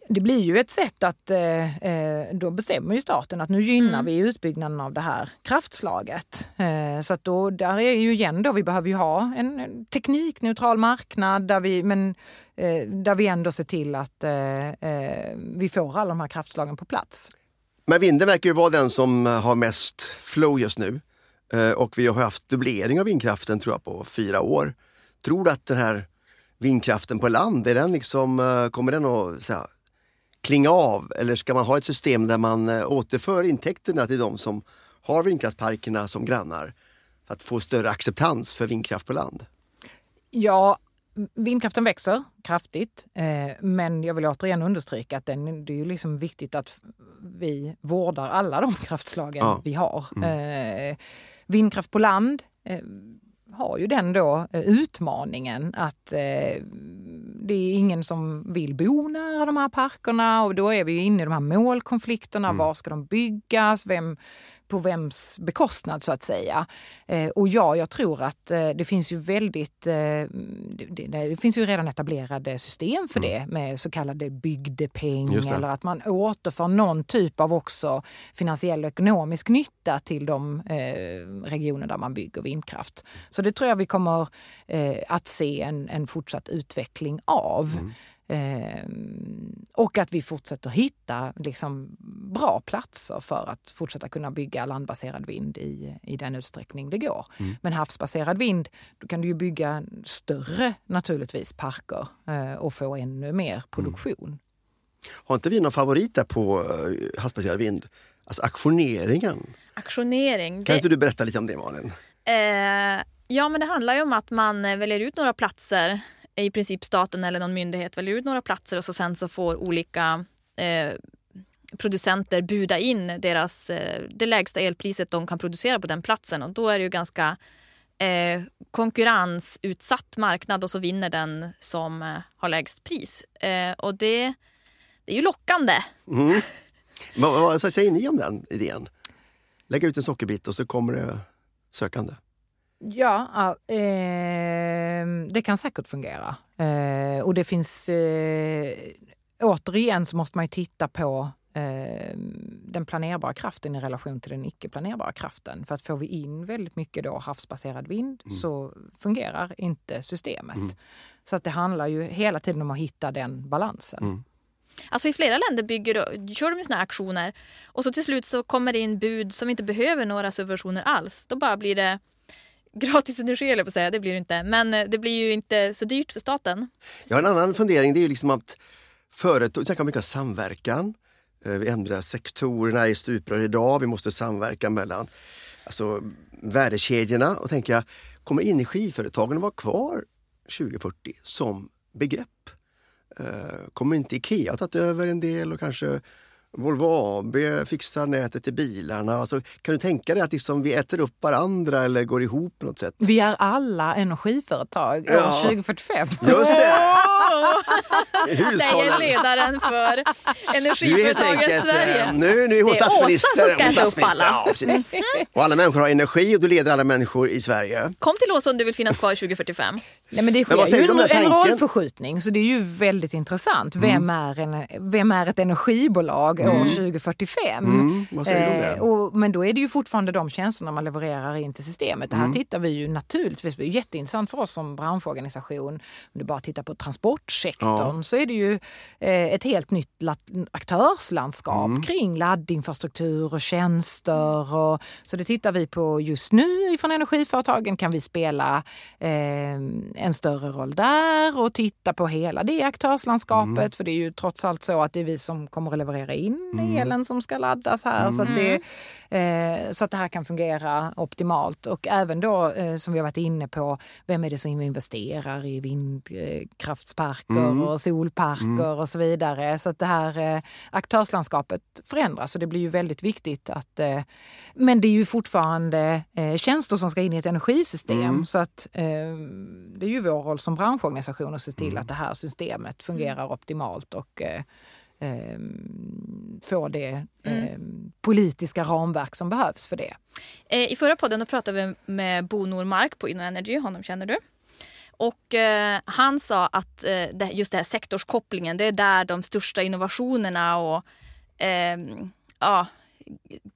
C: Det blir ju ett sätt att eh, eh, då bestämmer ju staten att nu gynnar vi utbyggnaden av det här kraftslaget. Eh, så att då, där är ju igen då, vi behöver ju ha en, en teknikneutral marknad där vi, men, eh, där vi ändå ser till att eh, eh, vi får alla de här kraftslagen på plats.
B: Men vinden verkar ju vara den som har mest flow just nu. Eh, Och vi har haft dubblering av vindkraften tror jag på fyra år. Tror du att den här vindkraften på land, är den liksom, eh, kommer den att så här, klinga av? Eller ska man ha ett system där man eh, återför intäkterna till de som har vindkraftsparkerna som grannar? För att få större acceptans för vindkraft på land.
C: Ja, vindkraften växer kraftigt. Men jag vill återigen understryka att den, det är ju liksom viktigt att vi vårdar alla de kraftslagen
B: Ja.
C: vi har. Eh, vindkraft på land eh, har ju den då eh, utmaningen att eh, det är ingen som vill bo nära de här parkerna och då är vi inne i de här målkonflikterna.
B: Mm.
C: Var ska de byggas? Vem, på vems bekostnad så att säga. Eh, och ja, jag tror att eh, det finns ju väldigt, eh, det, finns ju redan etablerade system för det med så kallade bygdepeng
B: Mm.
C: Eller att man återför någon typ av också finansiell och ekonomisk nytta till de regioner där man bygger vindkraft. Så det tror jag vi kommer att se en, en fortsatt utveckling av.
B: Mm.
C: Eh, och att vi fortsätter hitta liksom, bra platser för att fortsätta kunna bygga landbaserad vind i, i den utsträckning det går.
B: Mm.
C: Men havsbaserad vind, då kan du ju bygga större naturligtvis parker eh, och få ännu mer produktion.
B: Har inte vi någon favorit där på eh, havsbaserad vind? Alltså aktioneringen.
A: Aktionering.
B: Kan
A: det-
B: inte du berätta lite om det Malin?
A: Eh, ja, men det handlar ju om att man väljer ut några platser, i princip staten eller någon myndighet väljer ut några platser och så sen så får olika eh, producenter buda in deras, eh, det lägsta elpriset de kan producera på den platsen och då är det ju ganska eh, konkurrensutsatt marknad och så vinner den som eh, har lägst pris. Eh, och det, det är ju lockande.
B: Mm. vad, vad vad säger ni om den idén? Lägga ut en sockerbit och så kommer det sökande.
C: Ja, eh, det kan säkert fungera. Eh, och det finns... Eh, återigen så måste man ju titta på eh, den planerbara kraften i relation till den icke planerbara kraften. För att får vi in väldigt mycket då havsbaserad vind så fungerar inte systemet. Så att det handlar ju hela tiden om att hitta den balansen.
B: Mm.
A: Alltså i flera länder bygger, kör de ju såna här aktioner och så till slut så kommer det in bud som inte behöver några subventioner alls. Då bara blir det gratis energi, eller på att säga. Det blir det inte. Men eh, det blir ju inte så dyrt för staten.
B: Jag har en annan fundering, det är ju liksom att företag, vi snackar mycket om samverkan. Eh, vi ändrar sektorerna i stuprör idag, vi måste samverka mellan alltså, värdekedjorna. Och tänker jag, kommer energiföretagen att vara kvar 2040 som begrepp? Eh, kommer inte Ikea att ta över en del och kanske Volvo AB fixar nätet i bilarna? Alltså, kan du tänka dig att liksom vi äter upp varandra eller går ihop på något sätt?
C: Vi är alla energiföretag år
B: Ja.
C: 2045.
B: Just det!
A: Säger ledaren för Energiföretagen
B: enkelt,
A: Sverige.
B: eh, nu, nu är hon
A: Det är Åsa
B: statsminister.
A: som ska
B: statsminister.
A: alla.
B: Ja. Och alla människor har energi och du leder alla människor i Sverige.
A: Kom till oss om du vill finnas kvar 2045.
C: Nej, men det
B: Men
C: sker
B: säger
C: ju en, en?
B: Mm.
C: rollförskjutning så det är ju väldigt intressant. Vem, är, en, vem är ett energibolag år 2045?
B: Mm, vad säger?
C: Eh, och, men då är det ju fortfarande de tjänsterna man levererar in till systemet. Det
B: Mm.
C: här tittar vi ju naturligtvis på. Jätteintressant för oss som branschorganisation. Om du bara tittar på transportsektorn så är det ju eh, ett helt nytt la- aktörslandskap
B: Mm.
C: kring laddinfrastruktur och tjänster. Och, så det tittar vi på just nu från energiföretagen. Kan vi spela eh, en större roll där och titta på hela det aktörslandskapet? För det är ju trots allt så att det är vi som kommer att leverera in elen som ska laddas här. Så, att det, eh, så att det här kan fungera optimalt. Och även då eh, som vi har varit inne på, vem är det som investerar i vindkraftsparker och solparker och så vidare. Så att det här eh, aktörslandskapet förändras och det blir ju väldigt viktigt att... Eh, men det är ju fortfarande eh, tjänster som ska in i ett energisystem så att eh, det ju vår roll som branschorganisation att se till att det här systemet fungerar optimalt och eh, eh, få det eh, politiska ramverk som behövs för det.
A: Eh, I förra podden då pratade vi med Bo Normark på InnoEnergy, honom känner du. Och eh, han sa att eh, just det här sektorskopplingen, det är där de största innovationerna och ehm, ja,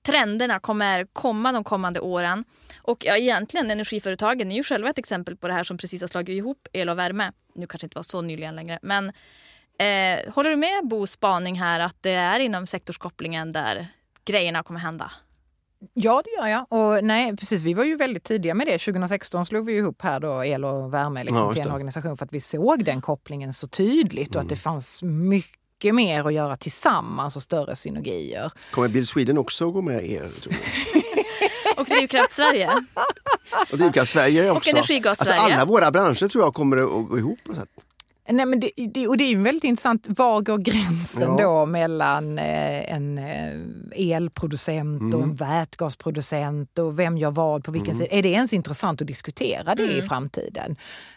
A: trenderna kommer komma de kommande åren. Och ja, egentligen energiföretagen är ju själva ett exempel på det här som precis har slagit ihop el och värme. Nu kanske inte var så nyligen längre, men eh, håller du med Bos spaning här att det är inom sektorskopplingen där grejerna kommer hända?
C: Ja, det gör jag. Och nej, precis, vi var ju väldigt tidiga med det. 2016 slog vi ihop här då el och värme liksom,
B: Ja,
C: till en organisation för att vi såg den kopplingen så tydligt och att det fanns mycket mer att göra tillsammans och större synergier.
B: Kommer Bill Sweden också gå med er?
A: Och Drivkraft Sverige.
B: Och Drivkraft Sverige också.
A: Energigas
B: alltså,
A: Sverige.
B: alla våra branscher tror jag kommer att gå ihop på något sätt.
C: Nej, men det, det, och det är ju väldigt intressant, var går gränsen
B: Ja.
C: då mellan eh, en eh, elproducent och en vätgasproducent och vem gör vad på vilken sida? Är det ens intressant att diskutera det i framtiden?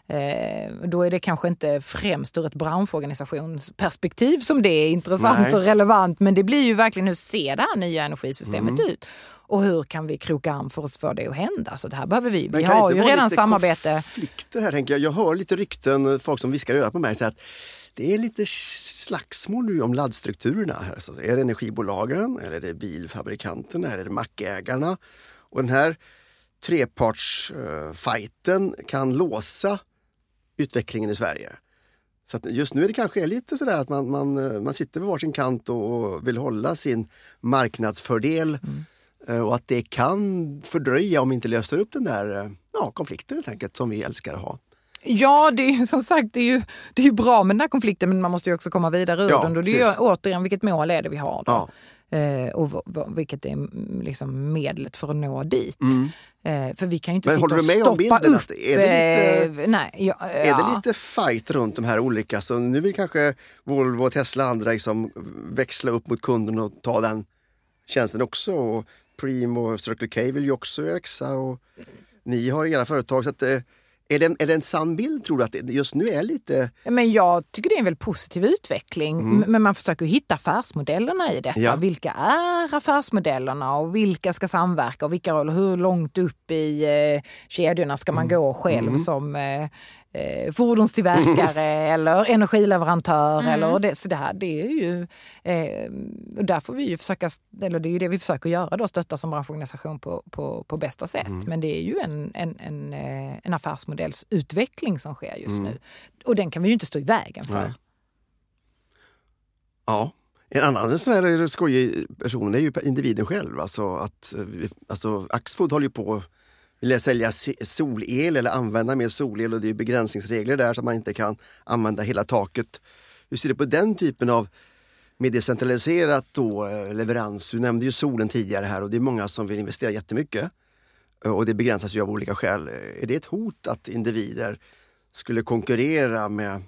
C: Eh, då är det kanske inte främst ur ett branschorganisationsperspektiv som det är intressant
B: Nej.
C: och relevant. Men det blir ju verkligen hur ser det här nya energisystemet
B: Mm.
C: ut? Och hur kan vi kroka arm för att få det att hända? Så det här behöver vi.
B: Men
C: Vi har ju redan samarbete.
B: konflikter här tänker jag. Jag hör lite rykten, folk som viskar i örat på mig, så att det är lite slagsmål nu om laddstrukturerna. Här. Så är det energibolagen, eller är det bilfabrikanterna, eller är det mackägarna? Och den här trepartsfajten kan låsa utvecklingen i Sverige. Så just nu är det kanske lite sådär att man, man, eh, man sitter på varsin kant och, och vill hålla sin marknadsfördel Eh, och att det kan fördröja om vi inte löser upp den där eh, ja, konflikten helt enkelt som vi älskar att ha.
C: Ja, det är ju som sagt det är ju, det är ju bra med den här konflikten men man måste ju också komma vidare ur
B: Ja,
C: den. Och det är ju återigen vilket mål är det vi har då?
B: Ja.
C: Eh, och vilket är mm, liksom medlet för att nå dit. Eh, för vi kan ju inte
B: Mm. Men
C: sitta
B: håller
C: och stoppa
B: bilden
C: upp.
B: att är det lite-
C: eh, nej, ja,
B: Är
C: ja.
B: det lite fight runt de här olika, så nu vill kanske Volvo, Tesla och andra liksom växla upp mot kunden och ta den tjänsten också. Och Preem och Circle K vill ju också växa och ni har era företag. Så att, eh, är, det en, är det en sann bild tror du att det just nu är lite
C: Men jag tycker det är en väldigt positiv utveckling. M- Men man försöker hitta affärsmodellerna i detta.
B: Mm. Ja.
C: Vilka är affärsmodellerna och vilka ska samverka och vilka roller? Hur långt upp i eh, kedjorna ska man
B: Mm.
C: gå själv som eh, eh, fordonstillverkare eller energileverantör? Eller det, så det här, det är ju... Eh, och där får vi ju försöka, eller det är ju det vi försöker göra då, stötta som branschorganisation på, på, på bästa sätt.
B: Mm.
C: Men det är ju en, en, en, eh, en affärsmodellsutveckling som sker just
B: Mm.
C: nu. Och den kan vi ju inte stå i vägen för.
B: Nej. Ja. En annan sån här skojig person är ju individen själv. Alltså, att, eh, alltså, Axfood håller ju på vilja sälja solel eller använda mer solel och det är begränsningsregler där så att man inte kan använda hela taket. Hur ser du på den typen av mer decentraliserat då, eh, leverans? Du nämnde ju solen tidigare här och det är många som vill investera jättemycket. Eh, och det begränsas ju av olika skäl. Eh, är det ett hot att individer skulle konkurrera med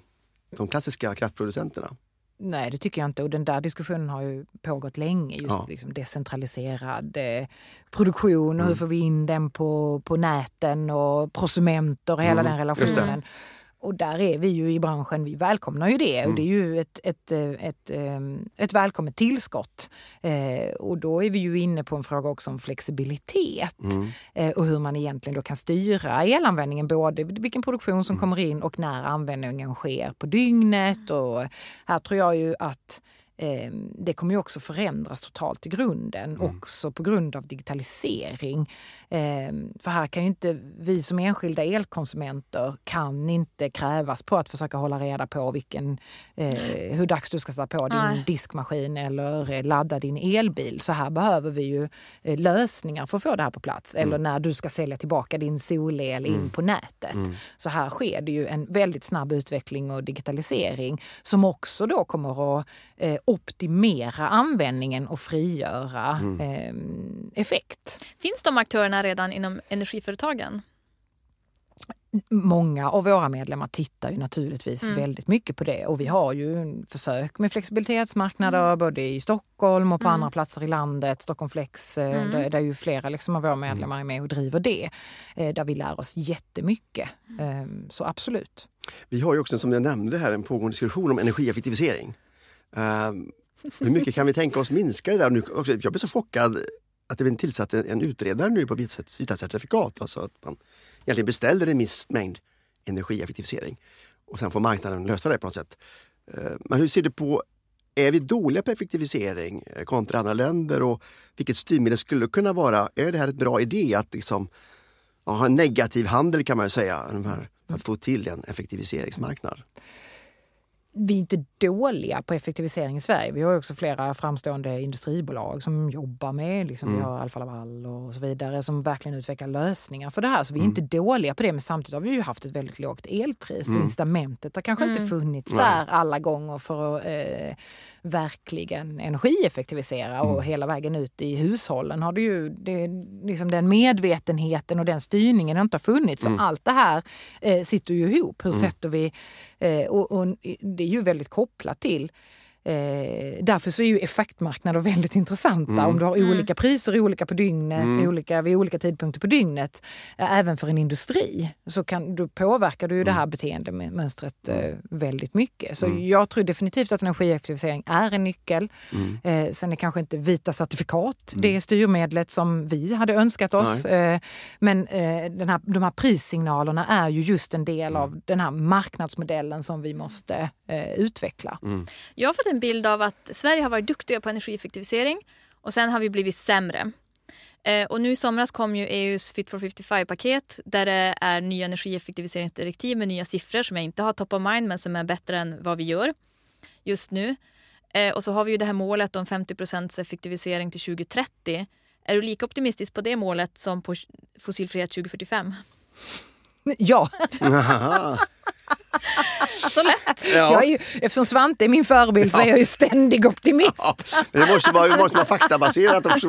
B: de klassiska kraftproducenterna?
C: Nej, det tycker jag inte. Och den där diskussionen har ju pågått länge. Just
B: Ja.
C: liksom decentraliserad eh, produktion och hur
B: Mm.
C: får vi in den på, på näten och prosumenter och hela
B: Mm,
C: den relationen. Och där är vi ju i branschen, vi välkomnar ju det.
B: Mm.
C: Och det är ju ett, ett, eh, ett, eh, ett välkommet tillskott. Eh, och då är vi ju inne på en fråga också om flexibilitet.
B: Mm.
C: Eh, och hur man egentligen då kan styra elanvändningen, både vilken produktion som kommer in och när användningen sker på dygnet. Och här tror jag ju att eh, det kommer ju också förändras totalt i grunden, också på grund av digitalisering. Eh, för här kan ju inte vi som enskilda elkonsumenter kan inte krävas på att försöka hålla reda på vilken, eh, hur dags du ska sätta på din
A: Nej.
C: diskmaskin eller eh, ladda din elbil. Så här behöver vi ju eh, lösningar för att få det här på plats. Eller när du ska sälja tillbaka din solel in på nätet. Så här sker det ju en väldigt snabb utveckling och digitalisering som också då kommer att eh, optimera användningen och frigöra eh, effekt.
A: Finns de aktörerna redan inom energiföretagen?
C: Många av våra medlemmar tittar ju naturligtvis
A: Mm.
C: väldigt mycket på det och vi har ju en försök med flexibilitetsmarknader både i Stockholm och på
A: Mm.
C: andra platser i landet. Stockholm Flex, eh,
A: Mm.
C: där, där ju flera liksom av våra medlemmar är med och driver det. Eh, Där vi lär oss jättemycket. Eh, Så absolut.
B: Vi har ju också som jag nämnde här en pågående diskussion om energieffektivisering. Uh, hur mycket kan vi tänka oss minska det där? Nu, också, jag blev så chockad att det blev tillsatt en, en utredare nu på vita certifikat. Alltså att man egentligen beställer en viss mängd energieffektivisering och sen får marknaden lösa det på något sätt. Eh, men hur ser du på, är vi dåliga på effektivisering eh, kontra andra länder och vilket styrmedel skulle det kunna vara? Är det här ett bra idé att liksom, ha en negativ handel kan man ju säga, för att få till en effektiviseringsmarknad?
C: Vi är inte dåliga på effektivisering i Sverige. Vi har också flera framstående industribolag som jobbar med, liksom, vi har Alfa Laval och så vidare, som verkligen utvecklar lösningar för det här. Så vi är inte dåliga på det, men samtidigt har vi ju haft ett väldigt lågt elpris. Så incitamentet har kanske inte funnits där alla gånger för att eh, verkligen energieffektivisera och hela vägen ut i hushållen har det ju, det, liksom den medvetenheten och den styrningen har inte funnits. Så allt det här eh, sitter ju ihop. Hur sätter vi, eh, och, och det är ju väldigt kopplat till Eh, därför så är ju effektmarknader väldigt intressanta.
B: Mm.
C: Om du har olika priser olika på dygnet, olika, vid olika tidpunkter på dygnet, eh, även för en industri, så kan, du påverkar du ju det här beteendemönstret eh, väldigt mycket. Så jag tror definitivt att energieffektivisering är en nyckel. Eh, sen är kanske inte vita certifikat det styrmedlet som vi hade önskat oss. Eh, men eh, den här, de här prissignalerna är ju just en del av den här marknadsmodellen som vi måste eh, utveckla.
A: Jag har fått en bild av att Sverige har varit duktiga på energieffektivisering och sen har vi blivit sämre. Eh, och nu i somras kom ju EUs Fit for 55-paket där det är nya energieffektiviseringsdirektiv med nya siffror som jag inte har top of mind men som är bättre än vad vi gör just nu. Eh, och så har vi ju det här målet om 50 effektivisering till 2030. Är du lika optimistisk på det målet som på fossilfrihet 2045?
C: Ja,
A: Så lätt!
C: jag är ju, eftersom Svante är min förebild så är jag ju ständig optimist.
B: Men det måste vara, det måste vara faktabaserat också.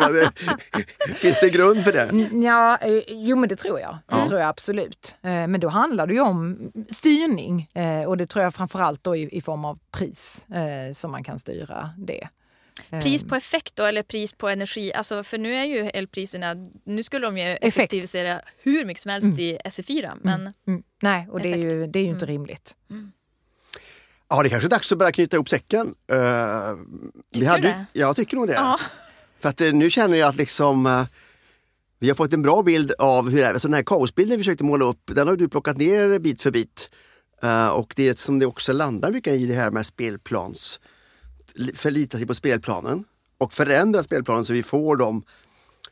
B: Finns det grund för det?
C: Ja, eh, jo men det tror jag. Det tror jag absolut. Eh, Men då handlar det ju om styrning eh, och det tror jag framförallt då i, i form av pris som man kan styra det.
A: Pris på effekt då eller pris på energi? Alltså, för nu är ju elpriserna, nu skulle de ju effektivisera hur mycket som helst i SE4 men
C: Mm. Nej, och det är ju, det är ju inte
A: Mm.
C: rimligt.
B: Ja, det är kanske är dags att börja knyta ihop säcken. Uh,
A: Tycker du det?
B: Jag tycker nog det.
A: ja.
B: För att eh, nu känner jag att liksom eh, vi har fått en bra bild av hur det är. Så den här kaosbilden vi försökte måla upp, den har du plockat ner bit för bit. Eh, och det som det också landar mycket i det här med spelplans, förlita sig på spelplanen och förändra spelplanen så vi får de,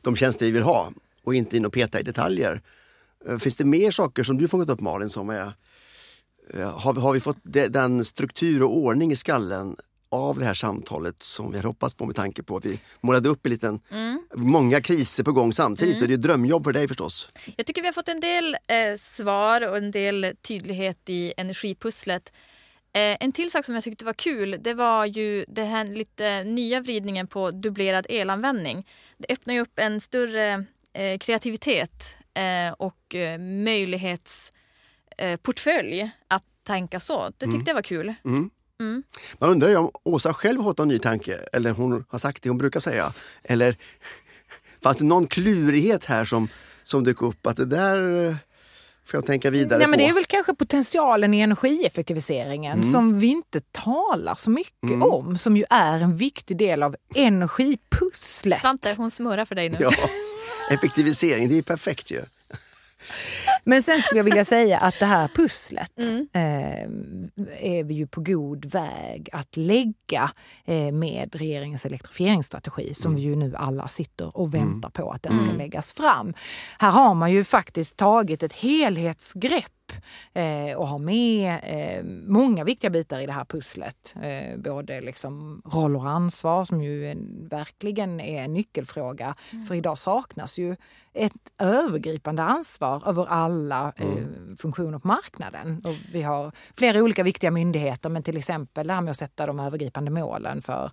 B: de tjänster vi vill ha och inte in och peta i detaljer. Eh, Finns det mer saker som du fångat upp Malin som är eh, har, vi- har vi fått de, den struktur och ordning i skallen av det här samtalet som vi har hoppats på med tanke på att vi målade upp en liten, många kriser på gång samtidigt och det är drömjobb för dig förstås.
A: Jag tycker vi har fått en del eh, svar och en del tydlighet i energipusslet. Eh, en till sak som jag tyckte var kul det var ju det här lite nya vridningen på dubblerad elanvändning. Det öppnar ju upp en större eh, kreativitet eh, och möjlighetsportfölj portfölj att tänka så. Det tyckte jag var kul.
B: Man undrar ju om Åsa själv har fått någon ny tanke eller hon har sagt det hon brukar säga. Eller fanns det någon klurighet här som, som dök upp att det där får jag tänka vidare
C: Nej, men
B: på?
C: det är väl kanske potentialen i energieffektiviseringen som vi inte talar så mycket om, som ju är en viktig del av energipusslet.
A: Svante, hon smörar för dig nu.
B: Ja, effektivisering, det är perfekt ju.
C: Men sen skulle jag vilja säga att det här pusslet eh, är vi ju på god väg att lägga eh, med regeringens elektrifieringsstrategi som vi ju nu alla sitter och väntar på att den ska läggas fram. Här har man ju faktiskt tagit ett helhetsgrepp eh, och har med eh, många viktiga bitar i det här pusslet. Eh, både liksom roller och ansvar som ju en, verkligen är en nyckelfråga. För idag saknas ju ett övergripande ansvar över alla eh, funktioner på marknaden. Och vi har flera olika viktiga myndigheter men till exempel det här med att sätta de övergripande målen för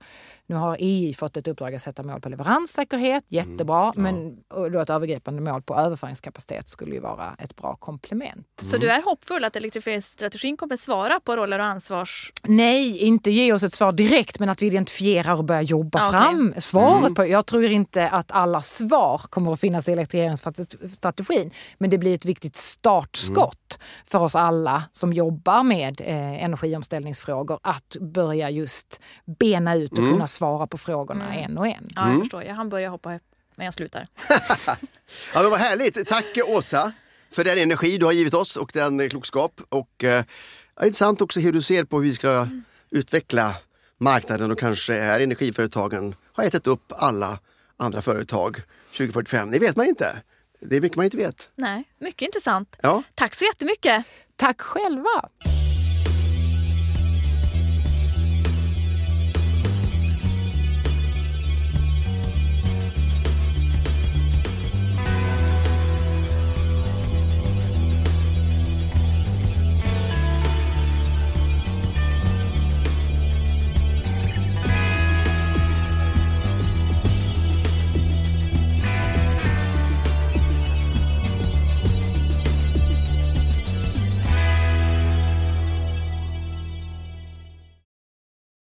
C: nu har EI fått ett uppdrag att sätta mål på leveranssäkerhet, jättebra, men och då ett övergripande mål på överföringskapacitet skulle ju vara ett bra komplement.
A: Så du är hoppfull att elektrifieringsstrategin kommer svara på roller och ansvars...
C: Nej, inte ge oss ett svar direkt men att vi identifierar och börjar jobba
A: okej.
C: fram svaret. På, jag tror inte att alla svar kommer att finnas i elektrifieringsstrategin men det blir ett viktigt startskott för oss alla som jobbar med eh, energiomställningsfrågor att börja just bena ut och kunna svara på frågorna en och en.
A: Ja, jag förstår. Jag hann börja hoppa men jag slutar.
B: Ja, men vad härligt! Tack Åsa för den energi du har givit oss och den eh, klokskap. Och, eh, intressant också hur du ser på hur vi ska utveckla marknaden och kanske är energiföretagen har ätit upp alla andra företag 2045. Det vet man inte. Det är mycket man inte vet.
A: Nej, mycket intressant.
B: Ja.
A: Tack så jättemycket.
C: Tack själva!